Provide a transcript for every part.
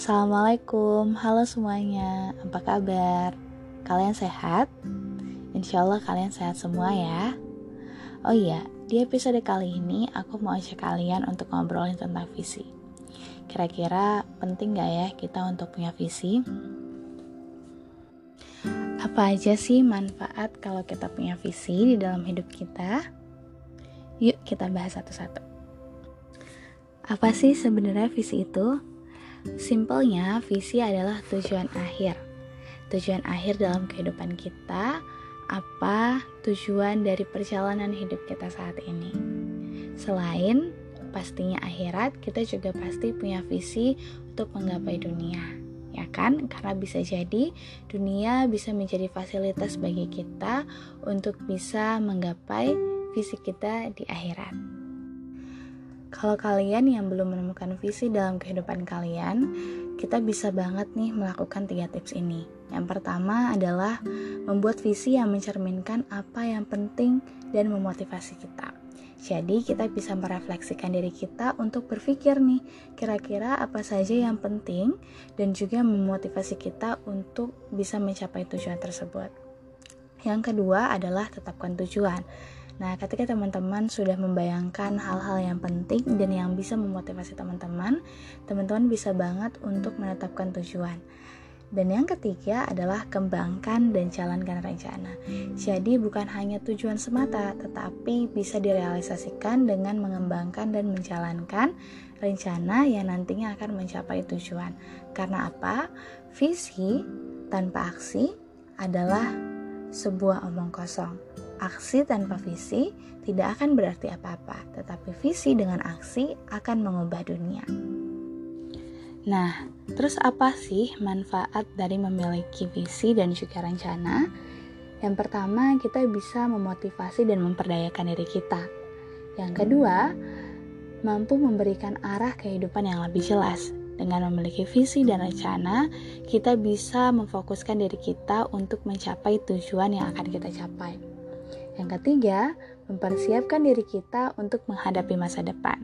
Assalamualaikum, halo semuanya, apa kabar? Kalian sehat? Insya Allah kalian sehat semua ya Oh iya, di episode kali ini aku mau ajak kalian untuk ngobrolin tentang visi Kira-kira penting gak ya kita untuk punya visi? Apa aja sih manfaat kalau kita punya visi di dalam hidup kita? Yuk kita bahas satu-satu apa sih sebenarnya visi itu? Simpelnya, visi adalah tujuan akhir. Tujuan akhir dalam kehidupan kita, apa tujuan dari perjalanan hidup kita saat ini. Selain pastinya akhirat, kita juga pasti punya visi untuk menggapai dunia. Ya kan? Karena bisa jadi dunia bisa menjadi fasilitas bagi kita untuk bisa menggapai visi kita di akhirat. Kalau kalian yang belum menemukan visi dalam kehidupan kalian, kita bisa banget nih melakukan tiga tips ini. Yang pertama adalah membuat visi yang mencerminkan apa yang penting dan memotivasi kita. Jadi kita bisa merefleksikan diri kita untuk berpikir nih, kira-kira apa saja yang penting dan juga memotivasi kita untuk bisa mencapai tujuan tersebut. Yang kedua adalah tetapkan tujuan. Nah, ketika teman-teman sudah membayangkan hal-hal yang penting dan yang bisa memotivasi teman-teman, teman-teman bisa banget untuk menetapkan tujuan. Dan yang ketiga adalah kembangkan dan jalankan rencana. Jadi bukan hanya tujuan semata, tetapi bisa direalisasikan dengan mengembangkan dan menjalankan rencana yang nantinya akan mencapai tujuan. Karena apa? Visi tanpa aksi adalah sebuah omong kosong. Aksi tanpa visi tidak akan berarti apa-apa, tetapi visi dengan aksi akan mengubah dunia. Nah, terus apa sih manfaat dari memiliki visi dan juga rencana? Yang pertama, kita bisa memotivasi dan memperdayakan diri kita. Yang kedua, mampu memberikan arah kehidupan yang lebih jelas. Dengan memiliki visi dan rencana, kita bisa memfokuskan diri kita untuk mencapai tujuan yang akan kita capai. Yang ketiga, mempersiapkan diri kita untuk menghadapi masa depan.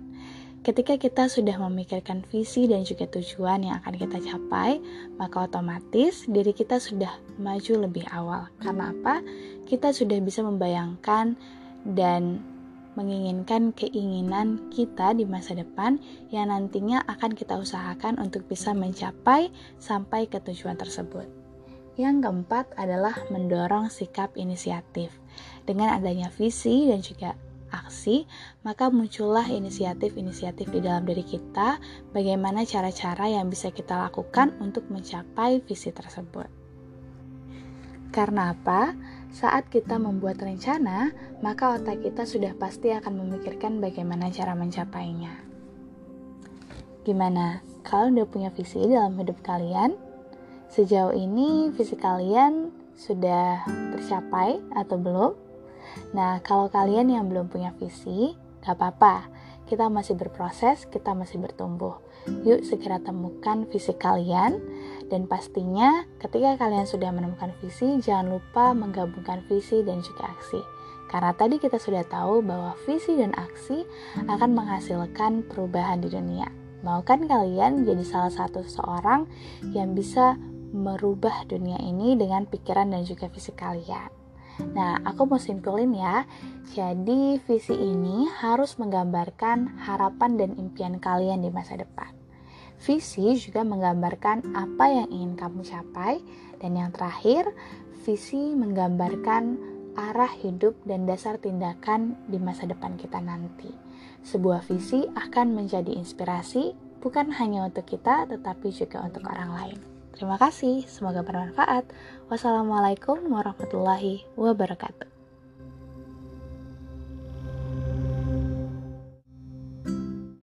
Ketika kita sudah memikirkan visi dan juga tujuan yang akan kita capai, maka otomatis diri kita sudah maju lebih awal. Karena apa? Kita sudah bisa membayangkan dan menginginkan keinginan kita di masa depan yang nantinya akan kita usahakan untuk bisa mencapai sampai ke tujuan tersebut. Yang keempat adalah mendorong sikap inisiatif. Dengan adanya visi dan juga aksi, maka muncullah inisiatif-inisiatif di dalam diri kita, bagaimana cara-cara yang bisa kita lakukan untuk mencapai visi tersebut. Karena apa? Saat kita membuat rencana, maka otak kita sudah pasti akan memikirkan bagaimana cara mencapainya. Gimana? Kalau udah punya visi dalam hidup kalian, Sejauh ini visi kalian sudah tercapai atau belum? Nah, kalau kalian yang belum punya visi, gak apa-apa. Kita masih berproses, kita masih bertumbuh. Yuk segera temukan visi kalian dan pastinya ketika kalian sudah menemukan visi, jangan lupa menggabungkan visi dan juga aksi. Karena tadi kita sudah tahu bahwa visi dan aksi akan menghasilkan perubahan di dunia. Mau kan kalian jadi salah satu seorang yang bisa merubah dunia ini dengan pikiran dan juga visi kalian. Nah, aku mau simpulin ya. Jadi, visi ini harus menggambarkan harapan dan impian kalian di masa depan. Visi juga menggambarkan apa yang ingin kamu capai, dan yang terakhir, visi menggambarkan arah hidup dan dasar tindakan di masa depan kita nanti. Sebuah visi akan menjadi inspirasi bukan hanya untuk kita, tetapi juga untuk orang lain. Terima kasih, semoga bermanfaat. Wassalamualaikum warahmatullahi wabarakatuh.